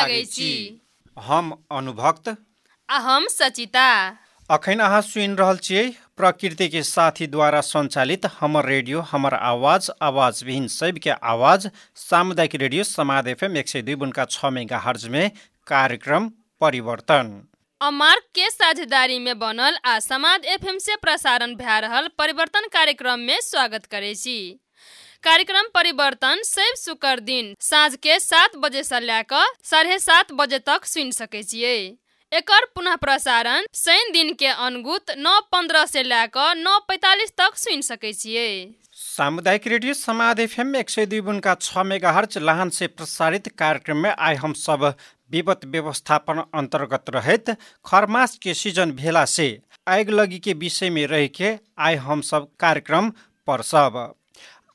लागै छी हम अनुभक्त। आ हम सचिता। अखन अहाँ सुनि रहल छियै प्रकृति के साथी द्वारा संचालित हमर रेडियो हमर आवाज आवाज विहीन सबके आवाज सामुदायिक रेडियो समाद एफएम एक सय दुई बुनका छ मेगा हर्ज में कार्यक्रम परिवर्तन। अमार्क के साझेदारी में बनल आ समाद एफएम से प्रसारण भए रहल परिवर्तन कार्यक्रम में स्वागत करे छी। कार्यक्रम परिवर्तन सैव शुक्र दिन साँझ के सात बजे से कऽ साढ़े सात बजे तक सुनि सकै एकर पुनः प्रसारण शनि दिन के अनुगुत नौ पंद्रह से कऽ नौ पैतालीस तक सुनि सकै सामुदायिक रेडियो समाद एफएम एक सय दुई बुनका छ मेगा हर्च लाहन से प्रसारित कार्यक्रम में आइ हम सब विपद व्यवस्थापन अंतर्गत रहत खरमास के सीजन भेला से आग लगी के विषय में रह के हम सब कार्यक्रम पर सब।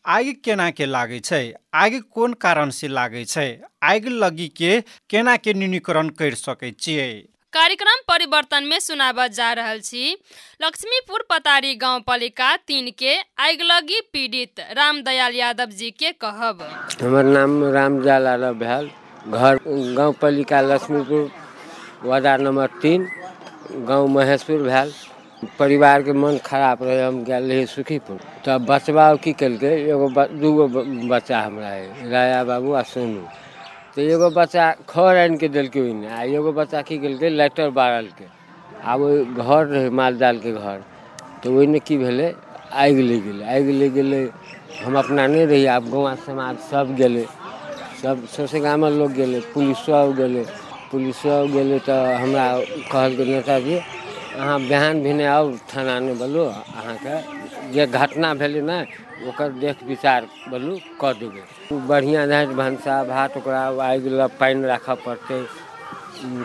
आगि केना के लागै छै? आगि कोन कारण से लागै छै? आगि लगी के केना के न्यूनीकरण कर सकै छियै? कार्यक्रम परिवर्तन में सुनाब जा रहल छी। लक्ष्मीपुर पतारी गांव पालिका तीन के आगिलगी पीड़ित रामदयाल यादव जी के कहब। हमर नाम रामजाल यादव भेल। घर गाँव पालिका लक्ष्मीपुर वार्ड नंबर तीन गाँव महेशपुर भेल। परिवार के मन खराब रहे, हम गेल रही सुखीपुर। तब बचबा की केलकै? एगो दूगो बच्चा हमरा है राया बाबू आ सोनू। तो एगो बच्चा खर आन के देलकै आ एगो बच्चा की केलकै? लाइटर बारलकै। आब ओहि घर रहे माल जाल के घर। तो ओहिने की भेलै? आगि लग गए आगि लग गेलै, हम अपना नहीं रही आब गाँव समाज सब गेलै। सब सौसे गामक लोग गेलै, पुलिसो गेलै। पुलिसो गेलै तऽ हमरा कहलकै नेताजी अहाँ बिहान भिने आउ थाना नहि बोलू, अहाँके जे घटना भेलै ने, ओकर देख विचार बोलू, कऽ देबै। बढ़िआँ रहै भनसा भात ओकरा आगि लग पानि राखऽ पड़तै।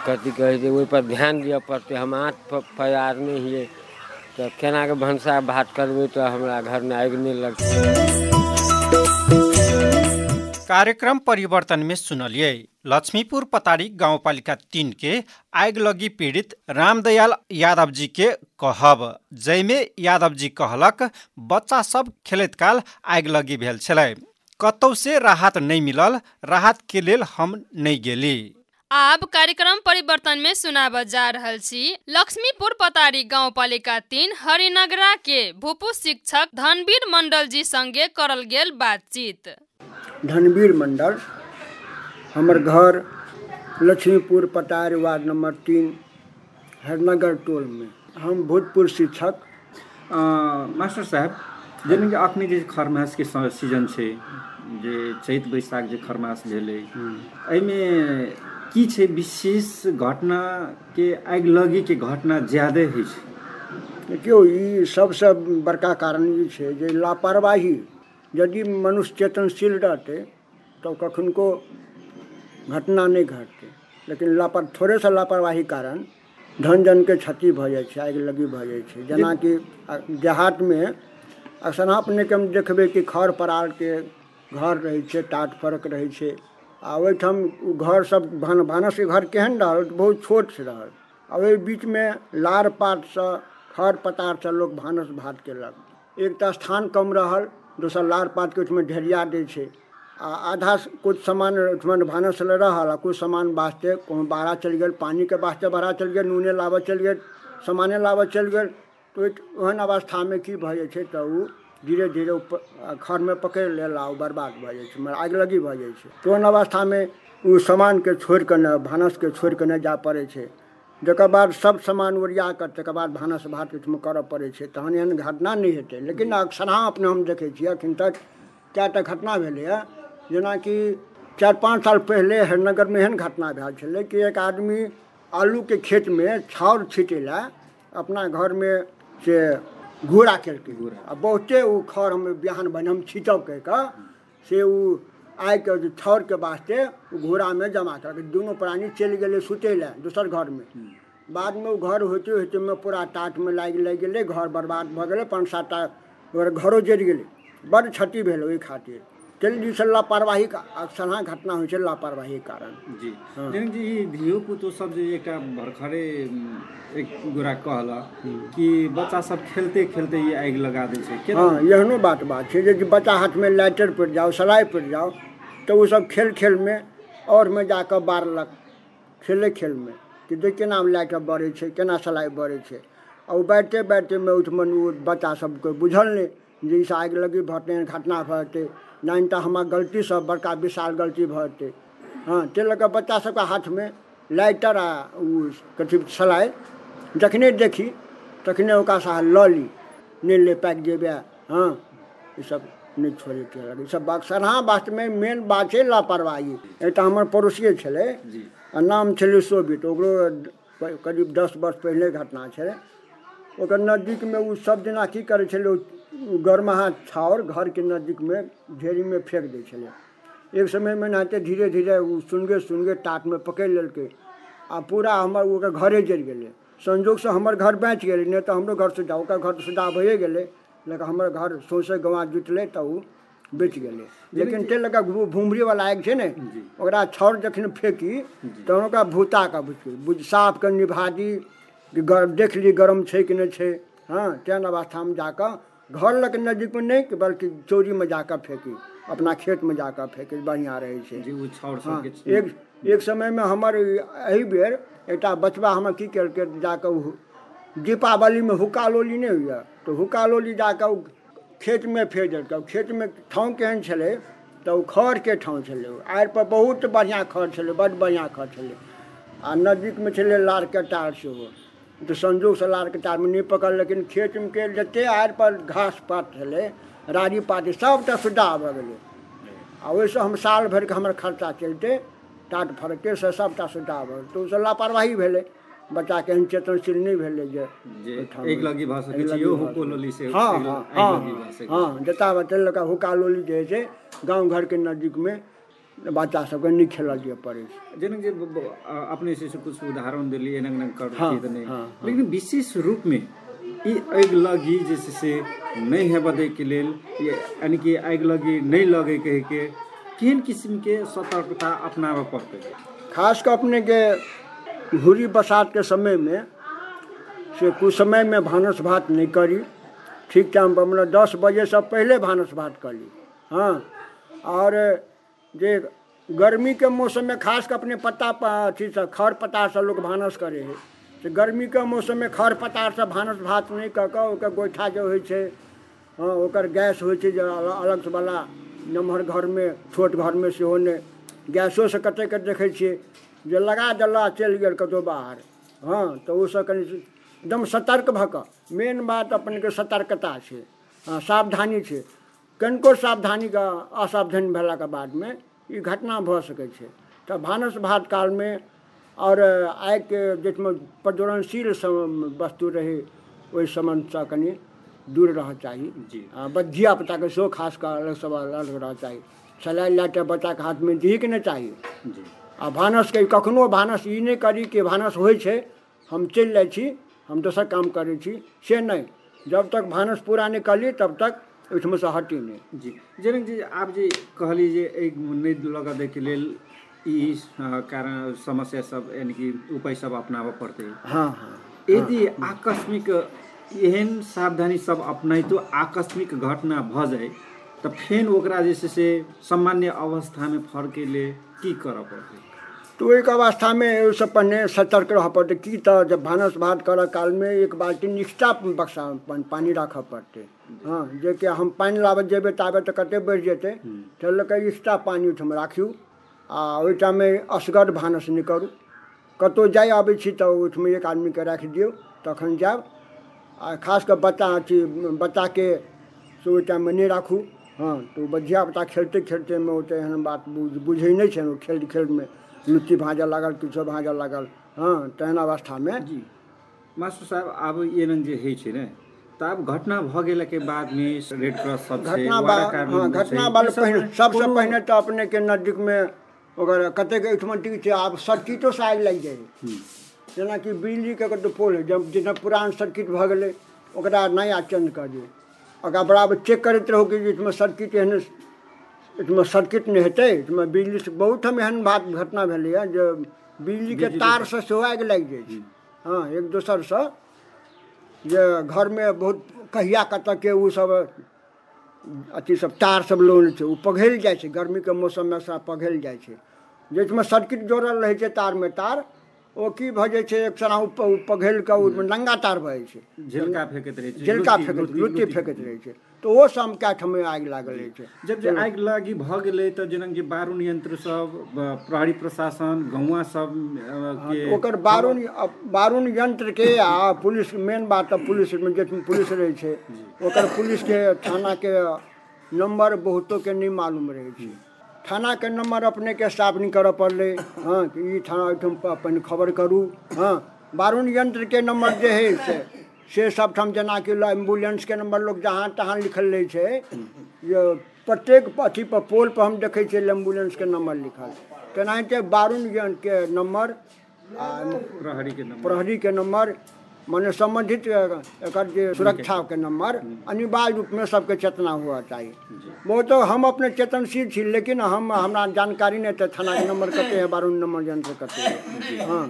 कथी कहै छै, ओहिपर ध्यान दिअ पड़तै, हम आँच प- पयार नहि हियै। तऽ केनाके भनसा भात करबै तऽ हमरा घरमे आगि नहि लगतै। कार्यक्रम परिवर्तन में सुनलिए। लक्ष्मीपुर पतारी गाउँपालिका तीन के आग लगी पीड़ित रामदयाल यादव जी के कहब। जैमे यादव जी कहलक बच्चा सब खेलैत काल आग लगी भेल छलै। कतौ से राहत नहीं मिलल राहत के लेल हम नहीं गेली। आब कार्यक्रम परिवर्तन में सुनाब जा रहल छी। लक्ष्मीपुर पतारी गांव पालिका तीन हरिनगरा के भूपू शिक्षक धनवीर मंडल जी संगे करल गेल बातचीत। धनवीर मंडल हमर घर लक्ष्मीपुर पटार वार्ड नंबर तीन हरनगर टोल में हम भूतपूर्व शिक्षक। मास्टर साहब जेना अखनी जे खरमास के स- सीजन छै जे चैत बैसाख जे खरमास भेलै एहिमे की छै विशेष घटना के आगि लगी के घटना ज्यादे होइ छै? देखियौ ई सबसँ बड़का कारण ई छै जे लापरवाही यदि मनुष्य चेतनशील रहतै तऽ कखनको घटना नहीं घटतै। लेकिन लापर, थोड़े सा लापरवाही कारण धन जन के क्षति भऽ जाइ लगी भऽ जाइ छै। जेनाकि आ- देहातमे अक्सर अपनेके हम देखबै कि खर परारके घर रहै टाट फरक रहै आ घर सब भान भानसके घर केहन रहल, बहुत छोट से रहल। आ ओहि बीचमे लार पातसँ खर पतारसँ लोक भानस भात केलक। एक स्थान कम रहल दोसर लार पातके ओहिठमा ढेरिया दै छै। आ आधा कुछ सामान ओहिठमा भानस लए रहल, आ कुछ सामान वास्ते कहूँ बाहर चलि गेल पानिके वास्ते बाहर चलि गेल, नूने लाबऽ चलि गेल, सामाने लाबऽ चलि गेल। तऽ ओहि ओहन अवस्थामे की भऽ जाइ छै तऽ धीरे धीरे खरमे पकड़ि लेल, आ ओ बर्बाद भऽ जाइ आगि लगी भऽ जाइ छै। तऽ ओहन अवस्थामे ओ सामानके छोड़ि कऽ ने भानसके छोड़ि कऽ नहि जाय पड़ै जकर बाद सब सामान ओरिया कऽ तकर बाद भानस भात ओहिठमा करऽ पड़ै छै। तहन एहन घटना नहि हेतै। लेकिन अक्सर अपने हम देखै छियै एखन तक कए टा घटना भेलैए। जेनाकि चारि पाँच साल पहिले हरिनगरमे एहन घटना भेल छलै कि एक आदमी आलूके खेतमे छाउर छीटै लए अपना घरमे से घूरा केलकै। आ बहुते ओ खर हम बिहान बनि हम छीटब कहि कऽ से ओ आइके जे के वास्ते घोड़ा में जमा कर दोनों प्राणी चलि गेलै सुतै लए दोसर घरमे बादमे ओ घर होते होते में पूरा टाटमे लागि लागि गेलै घर बर्बाद भऽ गेलै पाँच सात घरो जरि गेलै बड्ड क्षति भेल ओहि खातिर। ताहि दिवसँ लापरवाही सलाह घटना होइ छै लापरवाही कारण। जी। जेना कि ई धियो पुतो सब जे एकटा भरखरे एक गोरा कहला कि बच्चा सब खेलते खेलते ये आगि लगा दै छै। हाँ एहनो बात बात छै जे बच्चा हाथमे लाइटर पड़ि जाओ सलाइ पड़ि जाओ तऽ ओ सब खेल खेलमे आओरमे जाकऽ बारलक खेले खेल में। कि देख केना लाइट बढ़ै छै, केना सलाइ बढ़ै आ ओ बैठते बैठतेमे ओहिठमन ओ बच्चा सबके बुझल नहि। जे ई आगि लगी भऽ घटना भऽ जेतै नहि तऽ हमर गलतीसँ बड़का विशाल गलती भऽ जेतै हँ ताहि लऽ कऽ बच्चा सबके हाथमे लाइटर आ कथी जखने देखी, तखने ओकरा सा ली नहि ले पाकि जेबै हँ ईसब नहि छोड़ैके लगे। ईसब अक्सर हाँ वास्तवमे मेन बात छै लापरवाही। एकटा हमर पड़ोसिए जी। आ नाम छे शोभित ओकरो करीब दस वर्ष पहले घटना छलै। ओकर नजदीकमे ओ सब दिना की करै छलै घर के नज़दीक में नजदीकमे ढेरीमे फेंक दै छलै। एक समयमे नाते धीरे धीरे ओ सुनगे सुनगे टाटमे पकड़ि लेलकै आ पूरा हमर ओकर घरे जरि गेलै। संजोगसँ हमर घर बाँचि गेलै नहीं तो हमरो घर सुधा ओकर घर सुधा भइए गेलै। लेकिन हमर घर सौँसे गँवा जुटलै तऽ ओ बचि गेलै। लेकिन ताहि लऽ कऽ भुमरीवला आगि छै ने छाउर जखन फेंकी तहन ओकरा भूता कऽ बुझी बुझ साफ़ कऽ निभा दी कि देख ली गरम छै कि नहि छै। हँ तेहन अवस्थामे जाकऽ घर लग नज़दीक में नहीं बल्कि चोरी में जाकर फेंकी। अपना खेतमे जाकऽ फेंकी बढ़िआँ रहै हाँ, एक एक समयमे हमर एहि बेर एक बचबा हमर की केलकै जाकऽ ओ दीपावलीमे हुक्का लोली नहीं होइए। तऽ हुक्का लोली जाकऽ खेत में फेर देलकै खेत में ठाँव केहन छलै, तऽ ओ खढ़के ठाँव छलै, ओ आड़िपर बहुत बढ़िआँ खढ़ छलै, बड्ड बढ़िआँ खढ़ छलै। आ नजदीकमे छलै लारके टार सेहो, तऽ संजोगसँ लारके टारमे नहि पकड़ लेकिन खेतमे के जतेक आड़िपर घास पात छलै, राड़ी पाती सभटा सुद्धा भऽ गेलै। आ ओहिसँ हम साल भरिके हमर खर्चा चलितै टाट फड़के से सभटा सुधा तऽ ओहिसँ लापरवाही भेलै। बच्चाके एहन चेतनशील नहि भेलै जे एक लगी भऽ सकै छै लगी हुक्को लोली से हाँ हाँ हाँ लगी हाँ जता बतेलक हुक्का लोली जे छै गाँव घरके नजदीकमे बच्चा सबके नहि खेलल दिअ पड़ै छै। जेना जे अपने से कुछ उदाहरण देली एना एना कर हाँ, तऽ नहीं। हाँ, लेकिन विशेष रूप में ई आगि लगी जे छै से नहि हेबऽ दैके लेल ये- यानी कि आगि लगी नहीं लगे कहे के केहन किस्म के सतर्कता अपनाबऽ पड़तै? खास कऽ अपने घूरी बसात के समय में से कुछ समय में भानस भात नहीं करी। ठीक टाइम पर मतलब दस बजे से पहले भानस भात कर। ली हाँ। और जे गर्मी के मौसम में खास कऽ अपने पत्ता अथी से खर पत्ता से लोग भानस करे है। से गर्मी के मौसम में खर पत्ता से भानस भात नहीं कऽ कऽ ओकर गोइठा हाँ ओकर गैस अल- अलग से वाला नमहर घरमे छोट घरमे सेहो नहि गैसोसँ कतेकके देखै छियै। जे लगा देला चलि गेल कतहु बाहर। हाँ तऽ ओसभ कनि एकदम सतर्क भऽ कऽ मेन बात अपनेके सतर्कता छै हाँ सावधानी छै। कनिको सावधानीके असावधानी भेलाके बादमे ई घटना भऽ सकै छै। तऽ भानस भात कालमे आओर आगिके जाहिमे प्रज्वलनशील वस्तु रहै ओहि सम्बन्धसँ कनि दूर रहऽ चाही। आ धिया पुताके सेहो खास कऽ अलग सब अलग रहऽ चाही। सलाइ लए कऽ बच्चाके हाथमे दिहीके नहि चाही। जी। आ भानसके कखनो भानस ई नहि करी कि भानस होइ छै हम चलि जाइ छी हम दोसर काम करै छी से नहि। जब तक भानस पूरा नहि करी तब तक ओहिठुमसँ हटी नहि। जी। जेना जे आप जे कहली जे एक नहि लगा दैके लेल ई कारण समस्या सब यानी कि उपाय सब अपनाबऽ पड़तै। हाँ हाँ। यदि आकस्मिक एहन सावधानी सब अपनाइतो आकस्मिक घटना भऽ जाय तऽ फेन ओकरा जे छै से सामान्य अवस्थामे फर्के लेल की करऽ पड़तै? तऽ ओहिके अवस्थामे ओहिसँ पहिने सतर्क रहऽ पड़तै। की तऽ जब भानस भात करऽ कालमे एक बाल्टी एक्स्ट्रा बक्सा पानि पानि राखऽ पड़तै। हाँ जेकि हम पानी लाबऽ जेबै ताबे तऽ कतेक बढ़ि जेतै। लऽ कऽ एक्स्ट्रा पानि ओहिठाम राखियौ। आ ओहिठाममे असगर भानस नहि करू कतहु जाय अबै छी तऽ ओहिठाम एक आदमीके राखि दियौ। तखन जायब। आ खास कऽ बच्चा अथी बच्चाके से ओहि टाइममे नहि राखू। हँ तऽ ओ धिया पुता खेलते खेलतेमे ओते एहन बात बुझ- नहि छै ओ खेल खेलमे लुच्ची भाँजऽ लागल किछो भाँजऽ लागल हँ तेहन अवस्थामे। जी। मास्टर साहब आब एहन जे होइ छै ने तऽ आब घटना भऽ गेलाके बादमे रेड क्रॉस सब घटना बा हाँ घटना सब पहिने सबसँ पहिने तऽ अपनेके नजदीकमे ओकर कतेक एहिठुमा टी छै आब सर्किटोसँ आगि लागि जाइ है जेनाकि बिजलीके कतौ पोल है जब जेना पुरान सर्किट भऽ गेलै ओकरा नया चेंज कऽ दियौ। ओकरा बराबर चेक करैत रहू कि जे एहिठुमा सर्किट एहन एहिठुमा सर्किट नहीं हेतै एहिठुमा बिजली बहुत ठाम एहन बात घटना भेलैए जे बिजलीके तारसँ सेहो आगि लागि जाइ छै हँ एक दोसरसँ जे घरमे बहुत कहिया कतऽके ओसब अथी सब तार सब लोन छै ओ पघैल जाइ छै गर्मीके मौसममे सब पघैल जाइ छै जाहिमे सर्किट जोड़ल रहै छै तारमे तार ओ की भऽ जाइ छै एक सना पघैल कऽ ओहिमे नंगा तार भऽ जाइ छै झिलका फेंकैत रहै छै झिलका फेंकैत लुत्ती फेंकैत रहै छै तऽ ओहो सब कए ठाम आगि लागल रहै छै। जब जे आगि लागि भऽ गेलै तऽ जेना जे बारूण यंत्र सब प्रहरी प्रशासन गौवा सब अ, के ओकर बारूण बारूण यंत्रके आ पुलिस मेन बात तऽ पुलिसमे जे पुलिस रहै छै। ओकर पुलिसके थानाके नंबर बहुतोके नहि मालूम रहै छै। थानाके नंबर अपनेके स्टाफ नहीं करऽ पड़लै। हँ कि ई थाना ओहिठाम अपन खबर करू। हँ बारूण यंत्रके नंबर जे है से से सबठाम जेनाकि ल- एम्बुलेंसके नंबर लोग जहाँ तहाँ लिखल रहै छै जे प्रत्येक अथी पर पोल पर हम देखै छियै एम्बुलेंसके नंबर लिखल तेनाहिते बारूण यंत्रके नंबर आ प्रहरी के नंबर। प्रहरीके नंबर माने संबंधित एकर जे सुरक्षाके नंबर अनिवार्य रूपमे सबके चेतना हुआ चाहिए वो तो हम अपने चेतनशील छी लेकिन हम हमरा जानकारी नहीं थाना के नंबर कते है बारह नंबर यंत्र कते है। हाँ।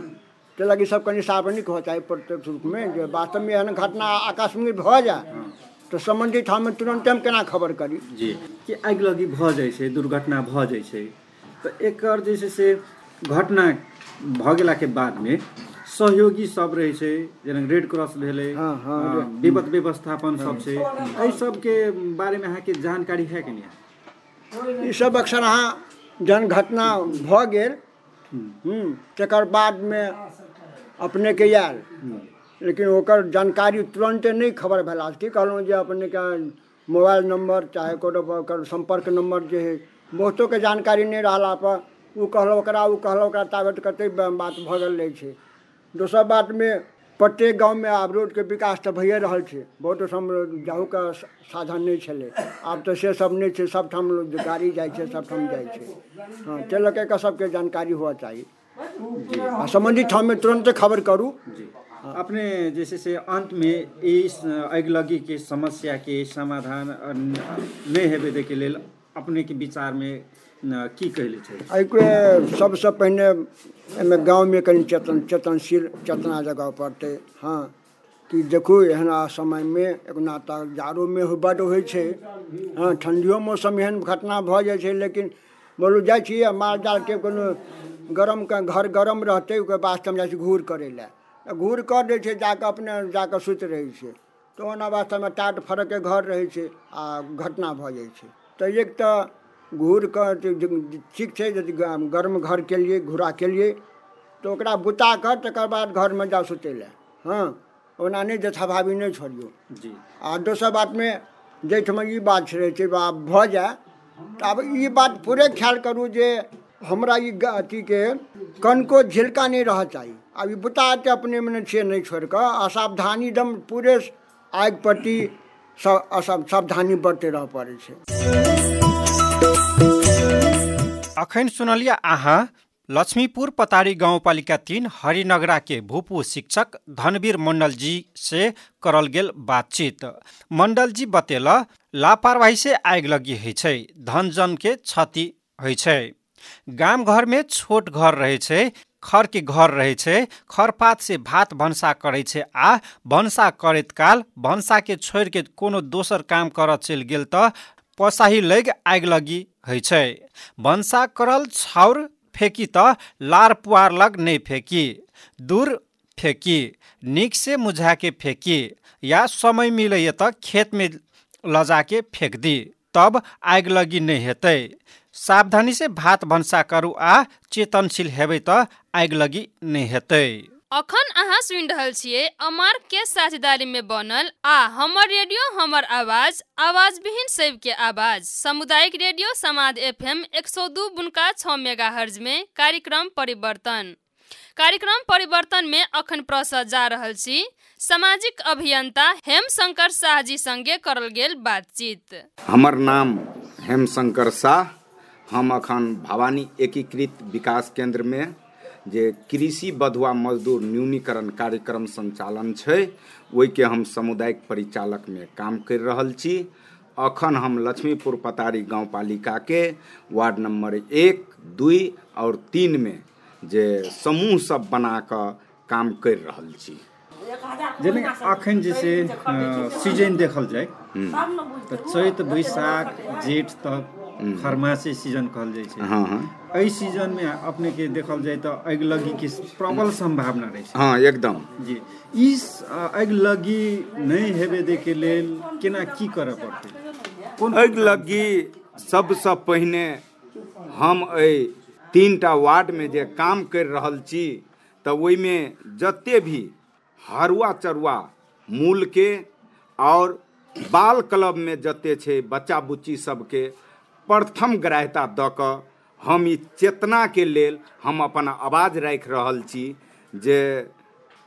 तो लगी सब कनी सार्वजनिक हो चाहिए प्रत्यक्ष रूप में जे वास्तव में एहन घटना आकस्मिक भऽ जाए तो संबंधित हम तुरंत हम केना खबर करी? जी। कि आगि लगी भऽ जाइ छै दुर्घटना भऽ जाइ छै। तऽ एकर जे छै से घटना भऽ गेलाके बादमे सहयोगी सब रहे छै जेना रेड क्रॉस भेलै हाँ, हाँ, विपद व्यवस्थापन सब छै एहि सबके बारेमे अहाँके जानकारी है कि नहि? ई सब अक्सर अहाँ जहन घटना भऽ गेल हूँ तकर बादमे अपनेके आयल लेकिन ओकर जानकारी तुरंत नहीं खबर भला। की जे अपनेके मोबाइल नंबर, चाहे ओकर संपर्क नंबर जे है बहुतो के जानकारी नहीं रहला पर ओ कहलक ओकरा ओ कहलक ओकरा, ताबत बात भऽ गेल रहै छै। दोसर बातमे, प्रत्येक गाँवमे आब रोडके विकास तो भइए रहल छै। बहुत ठाम जाहूके साधन नहीं छलै। आब तो से सब नहि छै। सबठाम लोग गाड़ी जाइ छै सबठाम जाइ छै। हाँ लऽ कऽ सबके जानकारी हुआ चाही। संबंधित ठाममे तुरंत खबर करू। जी। अपने जैसे से अंतमे इस अगिलगी के समस्या के समाधान नहीं हेबे दैके लेल अपनेके विचारमे न, की कहले छै? एहिके सबसँ पहिने एहिमे गाँवमे कनि चेतन चेतनशील चेतना जगह पड़ते। हाँ कि देखू एहन आ समयमे एकना तऽ जाड़ोमे बड्ड होइ छै। हाँ ठंडियो मौसम एहन घटना भऽ जाइ छै लेकिन बोलू जाइ छियै माल जालके कोनो गरम के घर गरम रहतै ओकर वास्ते हम जाइ छी घूर करै लए। घूर कर दै छै जाकऽ अपने जाकऽ सुति रहै छै। तऽ ओना वास्तेमे टाट फरकके घर रहै छै आ घटना भऽ जाइ छै। तऽ एक तऽ घूर जे- ठीक छै यदि ग- गर्म घर केलिए घूरा केलिए तऽ ओकरा बुता कर तकर बाद घरमे जाउ सुतै लए। हाँ ओना नहि जथाभावी नहि छोड़ियौ। जी। आ दोसर बातमे जाहिठाम ई बात रहै छै भऽ जाए आब ई बात पूरे ख्याल करू जे हमरा ई अथीके कनको झिलका नहीं रह चाही। आब ई बुता तऽ अपने मने छियै नहीं छोड़ि कऽ असावधानी एकदम पूरे आगि प्रति स- असब सावधानी बरते रह पड़ै छै। अखन सुनलिए अहाँ लक्ष्मीपुर पतारी गाउँपालिका तीन हरिनगरा के भूपू शिक्षक धनवीर मंडल जी से करल गेल बातचीत। मंडल जी बतेल लापरवाही से आगि लगी होइ छै धन जन के क्षति होइ छै। गाम घर में छोट घर रहे छै खर के घर रहे छै खरपात से भात भनसा करे छै आ भनसा करैत काल भनसा के के कोनो दोसर काम करऽ चलि गेल तऽ पसाही लग आगि लगी होइ छै। भनसा करल छाउर फेकी त लार पुवार लग नै फेकी दूर फेकी निकसे मुझाके फेकी या समय मिलैए त खेतमे लजाके फेकदी तब आग लगी नै हेतै। सावधानीसे भात भन्सा करू आ चेतनशील हेबै त आग लगी नै हेतै। अखन अहाँ सुनि रहल छियै अमर के साझेदारी में बनल आ हमर रेडियो हमर आवाज आवाज विहीन सब के आवाज। सामुदायिक रेडियो समाद एफएम एक सौ दू बुनका छ मेगा हर्ज में कार्यक्रम परिवर्तन। कार्यक्रम परिवर्तन में अखन प्रसर जा रहल छी। सामाजिक अभियंता हेम शंकर शाह जी संगे करल गेल बातचीत। हमर नाम हेमशंकर शाह। हम अखन भवानी एकीकृत विकास केंद्रमे जे कृषि बधुआ मजदूर न्यूनीकरण कार्यक्रम संचालन छै ओहिके हम सामुदायिक परिचालकमे काम करि रहल छी। अखन हम लक्ष्मीपुर पतारी गांवपालिकाके वार्ड नंबर एक दुई और तीनमे जे समूह सब बना कऽ काम करि रहल छी। जेना अखन जे छै सीज़न देखल जाय तऽ चैत बैसाख जेठ तक खरमासे सीज़न कहल जाइ छै। एहि सीज़न में अपने के देखल जाए तो अगिलगी के प्रबल संभावना रहे छै। हाँ एकदम। जी। इस अगिलगी नहीं हेबे दे के लेल केना की करऽ पड़तै? कोन आगि लगी सबसँ पहिने हम एहि तीन टा वार्डमे जे काम करि रहल छी तऽ ओहिमे जते भी हरुआ चरुआ मूलके आओर बाल क्लबमे जते छै बच्चा बुच्ची सबके प्रथम ग्राह्यता दऽ कऽ हम ई चेतनाके लेल हम अपन आवाज़ राखि रहल छी जे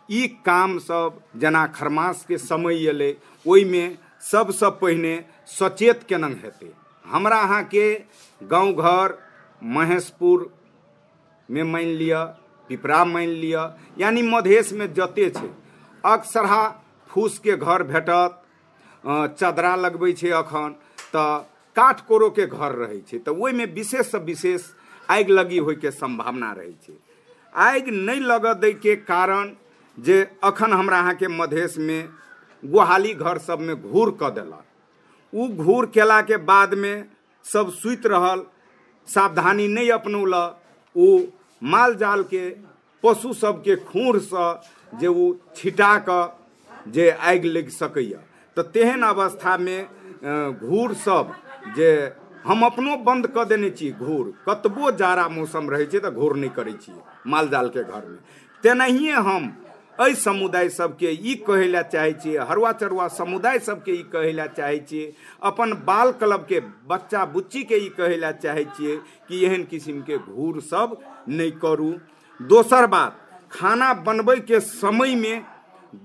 ई काम सब जेना खरमासके समय अयलै ओहिमे सबसँ पहिने सचेत केना हेतै। हमरा अहाँके गाँव घर महेशपुरमे मानि लिअ, पिपरा मानि लिअ, यानी मधेशमे जते छै, अक्सरहा फूसके घर भेटत चदरा लगबै छै अखन, तऽ काठ कोरोके घर रहै छै, तऽ ओहिमे विशेषसँ विशेष आगि लगी होइके सम्भावना रहै आगि नहि लगऽ दैके कारण जे अखन हमरा अहाँके मधेशमे गोहाली घर सबमे घूर कऽ देलक। ओ घूर केलाके बादमे सब सुति रहल, सावधानी नहि अपनौलक ओ माल जालके पशु सबके खूरसँ जे ओ छिटा कऽ जे आगि लागि सकैए। तऽ तेहन अवस्थामे घूर सब जे हम अपनो बंद कऽ देने छी घूर। कतबो जाड़ा मौसम रहै छै तऽ घूर नहि करै छियै माल जालके घरमे। तेनाहिए हम एहि समुदाय सबके ई कहै लए चाहै छियै हरुआ चरुआ समुदाय सबके ई कहै लए चाहै अपन बाल क्लबके बच्चा बुच्चीके ई कहै लए चाहै छियै कि एहन किसिमके घूर सब नहि करू। दोसर बात, खाना बनबैके समयमे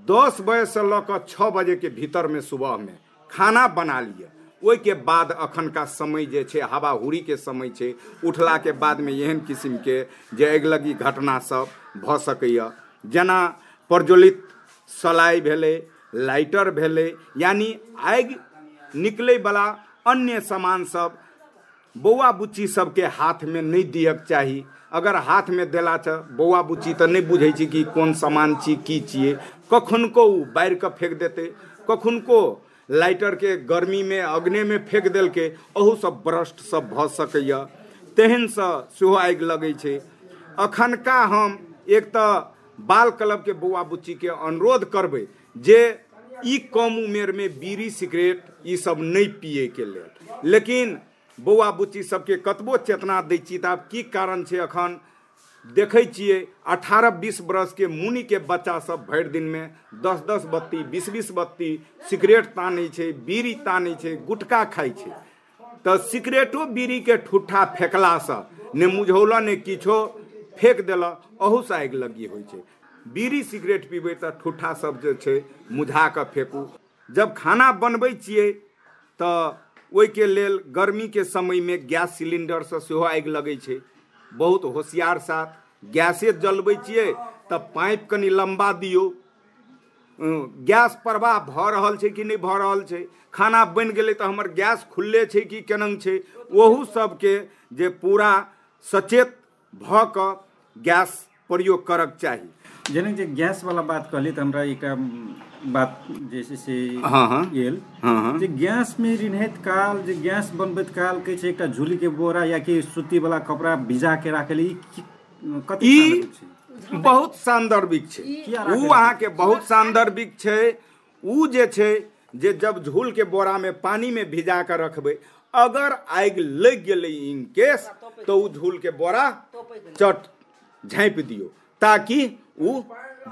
दस बजेसँ लऽ कऽ छओ बजेके भीतरमे सुबहमे खाना बना लिअ। ओहिके बाद अखनका समय जे छै, हवा हुरीके समय छै उठलाके बादमे एहन किसिमके जे अगिलगी घटना सब भऽ सकैए जेना प्रज्वलित सलाइ भेलै, लाइटर भेलै, यानी आगि निकलैवला अन्य सामान सब बौआ बुच्ची सबके हाथमे नहि दियक चाही। अगर हाथमे देला छ बौआ बुच्ची तऽ नहि बुझै कि कोन सामान छी, की छियै। कखनको ओ कऽ फेंक देतै, कखनको लाइटरके गर्मीमे अग्नेमे फेंक देलकै, अहू सब ब्रस्ट सब भऽ सकैए तेहनसँ सेहो आगि लगै छै। अखनका हम एक तऽ बाल क्लब क्लबके बौआ बुच्चीके अनुरोध करबै जे ई कम उमेरमे बीड़ी सिगरेट ई सब नहि पियैके लेल। लेकिन बौआ बुच्ची सबके कतबो चेतना दै छी की कारण छै अखन? देखै छियै, अठारह बीस बरसके मुनिके बच्चा सब भरि दिनमे दस दस बत्ती, बीस बीस बत्ती सिगरेट तानै छै, बीड़ी तानै छै, गुटखा खाइ छै। तऽ सिगरेटो ठुट्ठा फेकलासँ ने मुझौलऽ ने किछो फेक देलक अहूसँ आगि लगी छै। बीड़ी सिगरेट पीबै तऽ ठुट्ठा सब जे छै, मुझा कऽ फेकू। जब खाना बनबै छियै, तऽ ओहिके लेल गर्मीके समयमे गैस सिलेंडरसँ सेहो आगि लगै छै। बहुत होशियार सा। गैसे जलबै छियै तऽ पाइप कनि लंबा दियो। गैस प्रवाह भ रहल छै कि नहीं भऽ रहल छै? खाना बन गेलै तऽ हमर गैस खुलले छै कि केना छै? ओहू सबके जे पूरा सचेत भ कऽ गैस प्रयोग करक चाही। जेना जे गैस वाला बात कहली तऽ हमरा एकटा बात जे छै से हाँ, हाँ। गेल। हाँ, हाँ। जे गैस में रिन्हैत काल जे गैस बनबैत काल कहै छै एकटा झूली के बोरा या कि सूती वाला कपड़ा भिजा के राखे ई की- कतेक ई सामग्री छै? बहुत सान्दर्भिक छै। अहाँके बहुत सान्दर्भिक छै। जे छै जे जब झूल के बोरा में पानी में भिजा के रखबै अगर आगि लग गेलै इन केस तो झूल के बोरा चट झाँपि दियौ ताकि ऊ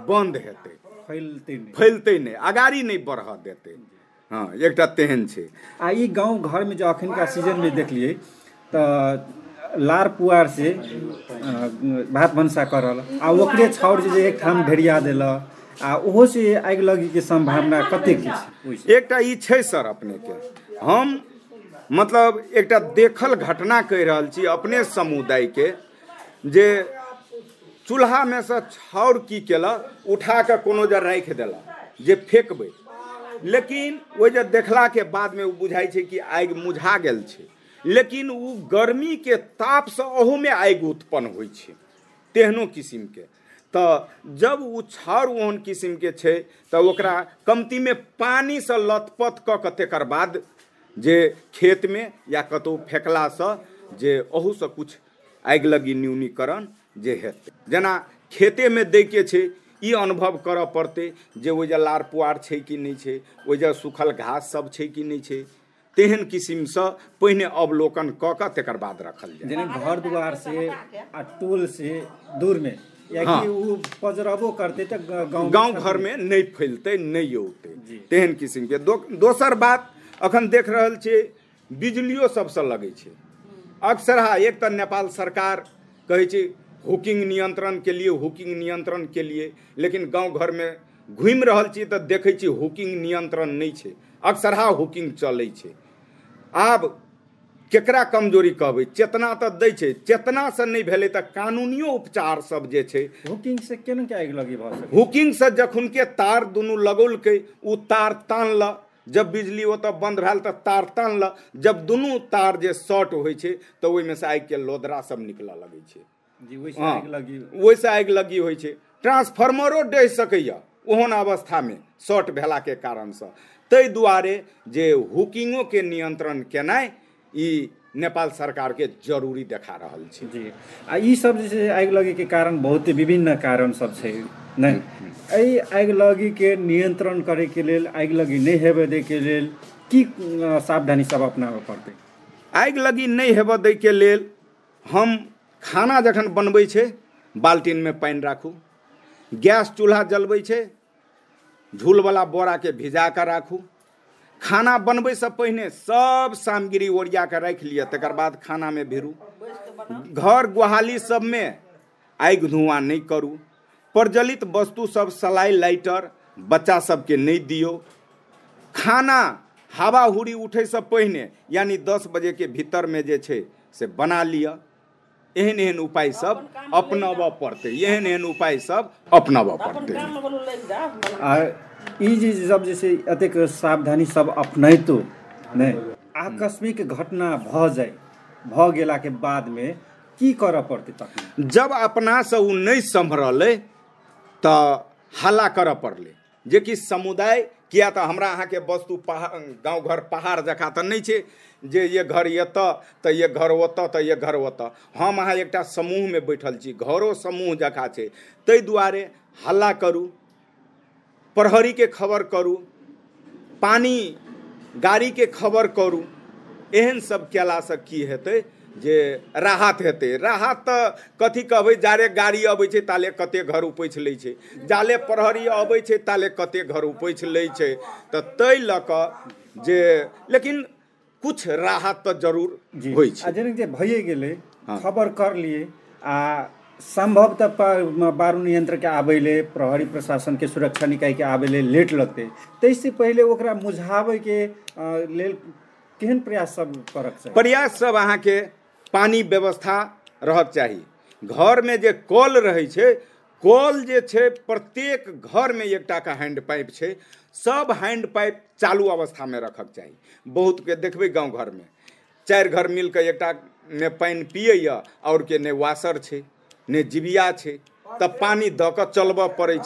बंद हेतै। फैलते नहीं। फैलतै नहि अगाड़ी नहि बढ़ऽ देतै। हाँ एकटा तेहन छै। आ ई गाँव घर में जो अखनका सीज़न में देखलिए तऽ लार पुआर से भात भनसा करल आ ओकरे छाउर जे एक ठाम ढेरिया देलक आ ओहो से आगि लगी के संभावना कतेक के छै? ओहिसे? एकटा ई छै सर अपनेके हम मतलब एकटा देखल घटना कहि रहल छी अपने समुदायके जे चूल्हामे सँ छाउर की केलक उठा कऽ कोनो जे राखि देलक जे फेकबै। लेकिन ओहि जे देखलाके बादमे ओ बुझाइ छै कि आगि मुझा गेल छै। लेकिन ओ गर्मीके तापसँ ओहूमे आगि उत्पन्न छै, तेहनो किसिमके। तऽ जब ओ छाउर ओहन किसिमके छै, तऽ ओकरा कमतीमे पानिसँ लथपथ कऽ कऽ तकर बाद जे खेतमे या कतहु फेकलासँ जे ओहूसँ किछु आगि लगी न्यूनीकरण जे हेतै जेना खेतेमे दैके छै ई अनुभव करऽ पड़तै जे ओहिजे लार पुआर छै कि नहि छै ओहिजे सूखल घास सब छै कि नहि छै तेहन किसिमसँ पहिने अवलोकन कऽ कऽ तकर बाद रखल जाय। जेना घर दुआर से आ टोल से दूर में या हाँ। कि उ पजरबो करते तो गाँव गाँव घर में नहीं फैलते नहीं औते। तेहन किस्म के दो, दोसर बात अखन देख रहल छियै बिजलियो सबसँ लगै छै। अक्सर हा एक तऽ नेपाल सरकार कहै छै हुकिंग नियंत्रण के लिए हुकिंग नियंत्रण के लिए। लेकिन गाँव घर में घुमि रहल छी तऽ देखै छी हुकिंग नियंत्रण नहि छै। अक्सरहा हुकिंग चलै छै। आब केकरा कमज़ोरी कहबै? चेतना तऽ दै छै। चेतनासँ नहि भेलै तऽ कानूनियो उपचार सब जे छै हुकिंग से केना के आगि लगी भऽ सकै हुकिंग से जखन के तार दुनू लगौलकै उ तार तानल। जब बिजली ओतऽ बंद भेल तऽ तार तानल। जब दुनू तार जे शॉर्ट होइ छै तऽ ओहिमे से आगि के लोदरा सब निकलऽ लगै छै। हाँ, ओहिसँ आगि लगी होइ छै। ट्रांसफार्मरो डहि सकैए ओहन अवस्थामे शॉर्ट भेलाके कारणसँ। ताहि दुआरे जे हुकिंगोके नियंत्रण केनाइ ई नेपाल सरकारके ज़रूरी देखा रहल छै। जी। आ ई सब जे छै आगि लगी के कारण बहुत विभिन्न कारण सब छै नहि एहि आगि लगी के नियंत्रण करे के लेल आगि लगी नहि हेबे दै के लेल की सावधानी सब अपनाबऽ पड़तै? आगि लगी नहि हेबऽ दैके लेल हम खाना जखन बनबै छै, बाल्टीनमे पानि राखू। गैस चूल्हा जलबै छै, झूलवला बोराके भिजा कऽ राखू। खाना बनबैसँ पहिने सब सामग्री ओरिया कऽ राखि लिअ, तकर बाद खानामे भिरू। घर गुहाली सबमे आगि धुआँ नहि करू। प्रज्वलित वस्तु सब, सलाई, लाइटर, बच्चा सबके नहि दियौ। खाना हवा हुरी उठैसँ पहिने, यानी दस बजेके भीतरमे जे छै, से बना लिअ। एहन एहन उपाय सब अपनाबऽ पड़तै एहन एहन उपाय सब अपनाबऽ पड़तै। आ ई जे सब जे छै एतेक सावधानी सब अपनैतो नहि? आकस्मिक घटना भऽ जाय भऽ गेलाके बादमे की करऽ पड़तै तखन? जब अपनासँ ओ नहि सम्हरलै तऽ हल्ला करऽ पड़लै। जेकि समुदाय किया तऽ हमरा अहाँके वस्तु पहाड़ गाँव घर पहाड़ जकाँ तऽ नहि छै। जे ये घर एतऽ तऽ ये घर ओतऽ, तऽ ये घर ओतऽ। हम अहाँ एकटा समूहमे बैठल छी, घरो समूह जकाँ छै। ताहि दुआरे हल्ला करू, प्रहरीके खबर करू, पानी गाड़ीके खबर करू, एहन सब कयलासँ की हेतै? जे राहत हेतै। राहत तऽ कथी कहबै जारे गाड़ी अबै छै ताले कते घर उपैछ लै छै। जाले प्रहरी अबै छै ताले कते घर उपैछ लै छै। तऽ ताहि लऽ कऽ जे लेकिन कुछ राहत तऽ जरूर होइ छै। जेना जे भइए गेलै। खबर कर लिए आ संभवतः प- बारू नियंत्रण के आबै ले प्रहरी प्रशासन के सुरक्षा निकाय के आबै ले लेट लगतै। ताहिसँ पहिले ओकरा मुझाबै के अ, लेल केहन प्रयास सब करक प्रयास सब अहाँके पानी व्यवस्था रहक चाही। घरमे जे कल रहै कल जे छै, प्रत्येक घरमे एकटा के हैंड पाइप छै। सब हैंड पाइप चालू अवस्थामे रखक चाहिए चाही। बहुतके देखबै गाँव घरमे। चारि घर मिल कऽ एकटा ने पानि पियैए आओर के ने वाशर छै, ने जिबिया छै। तऽ पानि दऽ कऽ चलबऽ पड़ै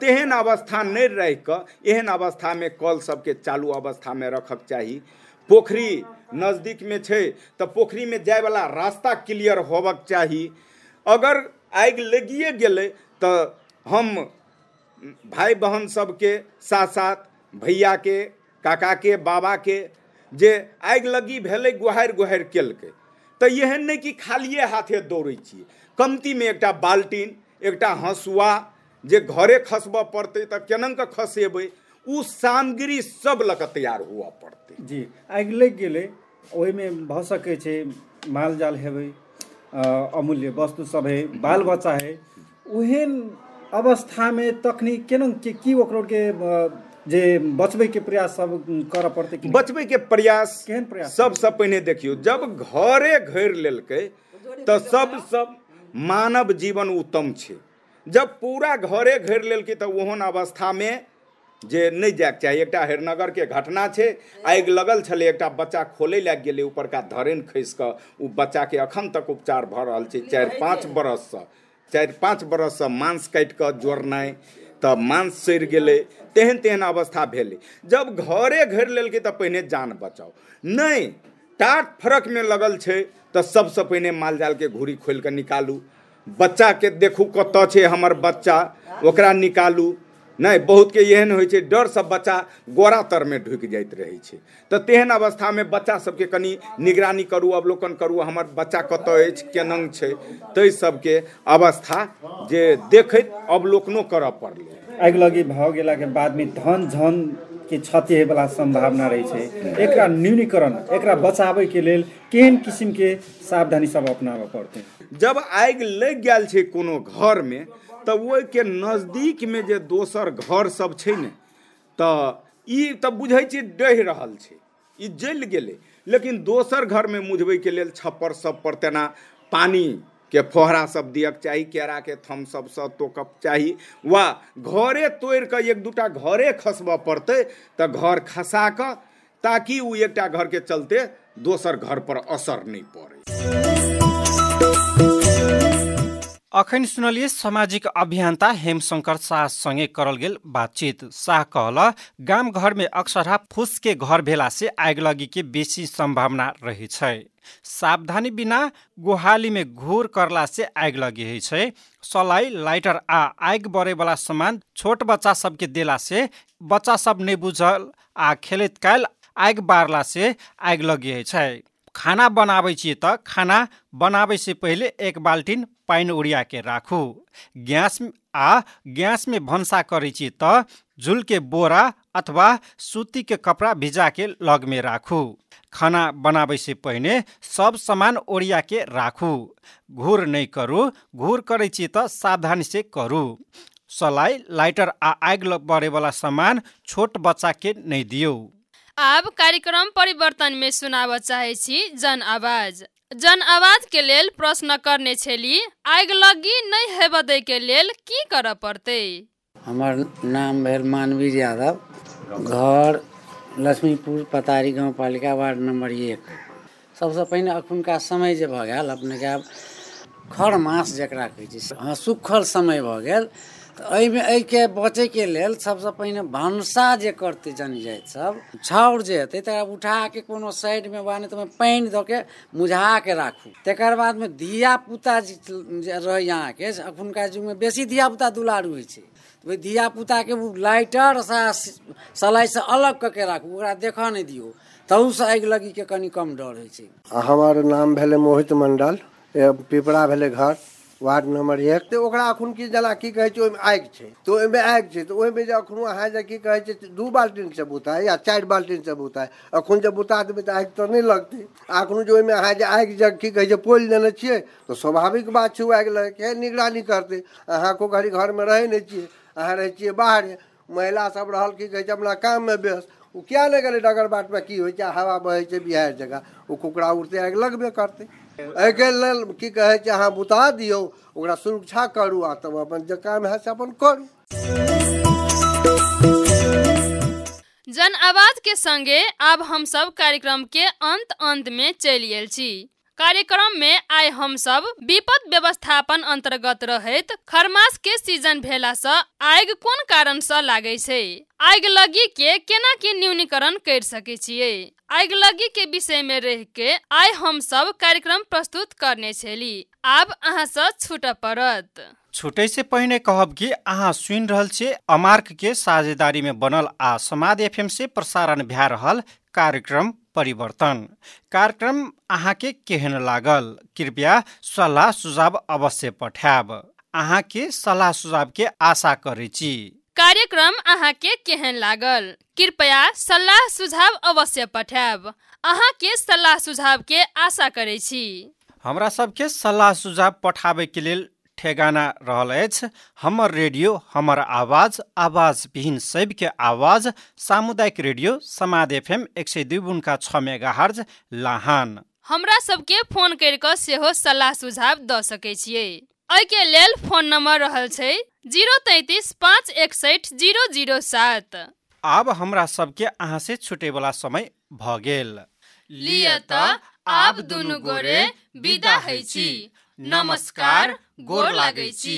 तेहन अवस्था नहि रहि कऽ एहन अवस्थामे कल सबके चालू अवस्थामे रखक चाही। पोखरी नज़दीक में नजदीकमे छै तऽ पोखरीमे जायवला रास्ता क्लियर होबक चाही। अगर आगि लगिए गेलै तऽ हम भाई बहन सबके साथ साथ भैयाके, काकाके, बाबाके, जे आगि लगी भेलै गुहारि गुहारि केलकै। तऽ एहन नहि कि खालिए हाथे दौड़ै छियै। कमतीमे एकटा बाल्टीन, एकटा हँसुआ, जे घरे खसबऽ पड़तै तऽ केना कऽ खसेबै? सामग्री सब कऽ तैयार हुअ पड़तै। जी आगि लागि गेलै ओहिमे भऽ सकै छै माल जाल हेबै अ, अमूल्य वस्तु सब है बाल बच्चा है। ओहन अवस्थामे तखनी केना के की ओकरो के जे बचबैके प्रयास सब करऽ पड़तै कि बचबैके प्रयास केहन प्रयास? सबसँ पहिने देखियौ जब घरे घेर लेलकै तऽ सब सब मानव जीवन उत्तम छै। जब पूरा घरे घेर लेलकै तऽ ओहन अवस्थामे जे नहि जायके चाही एकटा हेरनगरके घटना छै आगि लगल छलै एकटा बच्चा खोलै लए गेलै ऊपरका धरेन खसि कऽ ओ बच्चाके एखन तक उपचार भऽ रहल छै चारि पाँच बरससँ चारि पाँच बरससँ मांस काटि कऽ जोड़नाइ तऽ मांस सड़ि गेलै तेहन तेहन अवस्था भेलै। जब घरे घेर लेलकै तऽ पहिने जान बचाउ। नहि टाट फरक में लगल छै तऽ सबसँ पहिने मालजालके घूरी खोलि कऽ निकालू। बच्चाके देखू कतऽ छै हमर बच्चा ओकरा निकालू। नहि बहुतके एहन होइ छै डरसँ बच्चा गोरा तरमे ढुकि जाइत रहै छै। तऽ तेहन अवस्थामे बच्चा सबके कनि निगरानी करू अवलोकन करू हमर बच्चा कतऽ अछि केनंग छै। ताहि सबके अवस्था जे देखैत अवलोकनो करऽ पड़लै। आगि लगी भऽ गेलाके बादमे धन झन के क्षति होयवला सम्भावना रहै छै। एकरा न्यूनीकरण एकरा बचाबैके लेल केहन किसिमके सावधानी सब अपनाबऽ पड़तै? जब आगि लागि गेल छै कोनो घरमे तऽ ओहिके नजदीकमे जे दोसर घर सब छै ने, तऽ डहि रहल छै। ई जलि गेलै। लेकिन दोसर घर में घरमे मुझबैके लेल छप्पर सब पर तेना पानी के फोहरा सब दियक चाही, केराके थम सबसँ तोकब चाही। वा घरे तोड़ि कऽ एक दूटा घरे खसबऽ पड़तै, तऽ घर खसा कऽ ताकि ओ एकटा घरके चलते दोसर घर पर असर नहि पड़ै। अखन सुनलिए सामाजिक अभियन्ता हेमशंकर शाहसँगै करल गेल बातचीत। शाह कहल गाम घरमे अक्सरहा फुसके घर भेला से आगि लगी के बेसी संभावना रहै सावधानी बिना गोहालीमे घूर करला से आगि लगी होइ छै। सलाई लाइटर आ आगि बढेवला सामान छोट बच्चा सबके देला से बच्चा सब नहि बुझल आ खेलैत काल आगि बारला से आगि लगी होइ छै। खाना बनाबै छियै तऽ खाना बनाबै से पहिले एक बाल्टिन पानि उड़िया के राखू। ग्यास आ ग्यासमे भनसा करै छियै तऽ झुलके बोरा अथवा सूतीके कपड़ा भिजा के लगमे राखू। खाना बनाबै से पहिने सब सामान ओरिया के राखू। घूर नहि करू घूर करै छियै तऽ सावधानी से करू। सलाई लाइटर आ आगि बढेवला सामान छोट बच्चा के नहि दियौ। आब कार्यक्रम परिवर्तन में सुनाब चाहे जन आवाज। जन आवाज के लेल प्रश्न करने छली आगि लगी नहीं हेब के लेल की करऽ पड़तै? हमर नाम भेल मानवीर यादव घर लक्ष्मीपुर पतारी गाँव पालिका वार्ड नंबर एक। सबसँ पहिने अखुनका समय जे भऽ गेल आब खर मास जकरा कहै समय गेल। तऽ एहिमे एहिके बचैके लेल सबसँ पहिने भनसा जे करतै जनजाति सब छाउर जे हेतै तकरा उठाके कोनो साइडमे वा नहि तऽ पानि दऽ के मुझा के राखू। तकर बादमे धिया पुता जे रहै अहाँके अखुनका युगमे बेसी धिया पुता दुलारू होइ छै। ओहि धिया पुताके ओ लाइटर सलाइसँ अलग कऽ के राखू ओकरा देखऽ नहि दियौ। तहूसँ आगि लगीके कनि कम डर होइ छै। हमर नाम भेलै मोहित मंडल पिपरा भेलै घर। वार्ड नंबर एक तो ओकरा अखन की जेना की कहै छै, ओहिमे आगि छै। तऽ ओहिमे आगि छै जे अखनो अहाँ जे की कहै छै, दू बाल्टीन से बुताय, या चारि बाल्टीन से बुताय। अखन जे बुता देबै तऽ आगि तऽ नहि लगतै। अखनो जे ओहिमे अहाँ जे आगि की कहै छै, पोलि देने छियै तऽ स्वाभाविक बात छै, ओ आगि लगैके निगरानी करतै। अहाँ को घड़ी घरमे रहै नहि छियै, अहाँ रहै बाहरे। महिला सब रहल की कहै छै अपना काममे व्यस्त। ओ क्या नहि गेलै डगर बाटमे की होइ छै हवा बहे छै बिहार जगह? ओ कुकड़ा उड़ते, आगि लगबे करतै। एहिके लेल की कहै छै, अहाँ बुता दियौ, ओकरा सुरक्षा करू, आ तब अपन जे काम है से अपन करू। जन आवाज़ के संगे आब हम सब कार्यक्रम के अंत अंत में चलि छी। कार्यक्रम में आइ हम सब विपद व्यवस्थापन अंतर्गत रहैत खरमास के सीजन भेला सँ आगि कोन कारण सँ लागै छै? आगि लगी के केना के न्यूनीकरण कर सके छियै? आगि लगी के विषय में रह के आइ हम सब कार्यक्रम प्रस्तुत करने छली। आब अहाँ सँ छूट पड़त। छुटै से पहिने कहब कि अहाँ सुनि रहल छियै अमार्क के साझेदारी में बनल आ समाद एफएम से प्रसारण भए रहल कार्यक्रम। परिवर्तन। कार्यक्रम अहाँके केहन लागल? कृपया सलाह सुझाव अवश्य पठायब। अहाँके सलाह सुझाव के आशा करै छी। कार्यक्रम अहाँ के केहन लागल? कृपया सलाह सुझाव अवश्य पठायब। अहाँ के सलाह सुझाव के आशा करै छी। हमरा सबके सलाह सुझाव पठाबे के लेल ठेगाना रहल अछि हमर रेडियो हमर आवाज आवाज विहीन सबके आवाज सामुदायिक रेडियो समाद एफएम एक सय दुई बुनका छ मेगा हर्ज लाहान। हमरा सबके फोन करि कऽ सेहो सलाह सुझाव दऽ सकै छियै। एहिके लेल फोन नंबर रहल छै जीरो तैतीस पाँच एकसठि जीरो जीरो सात। आब हमरा सबके अहाँ से छुटे वाला समय भ गेल। लिय त आब दुनु गोरे विदा है छी। नमस्कार गोर लागै छी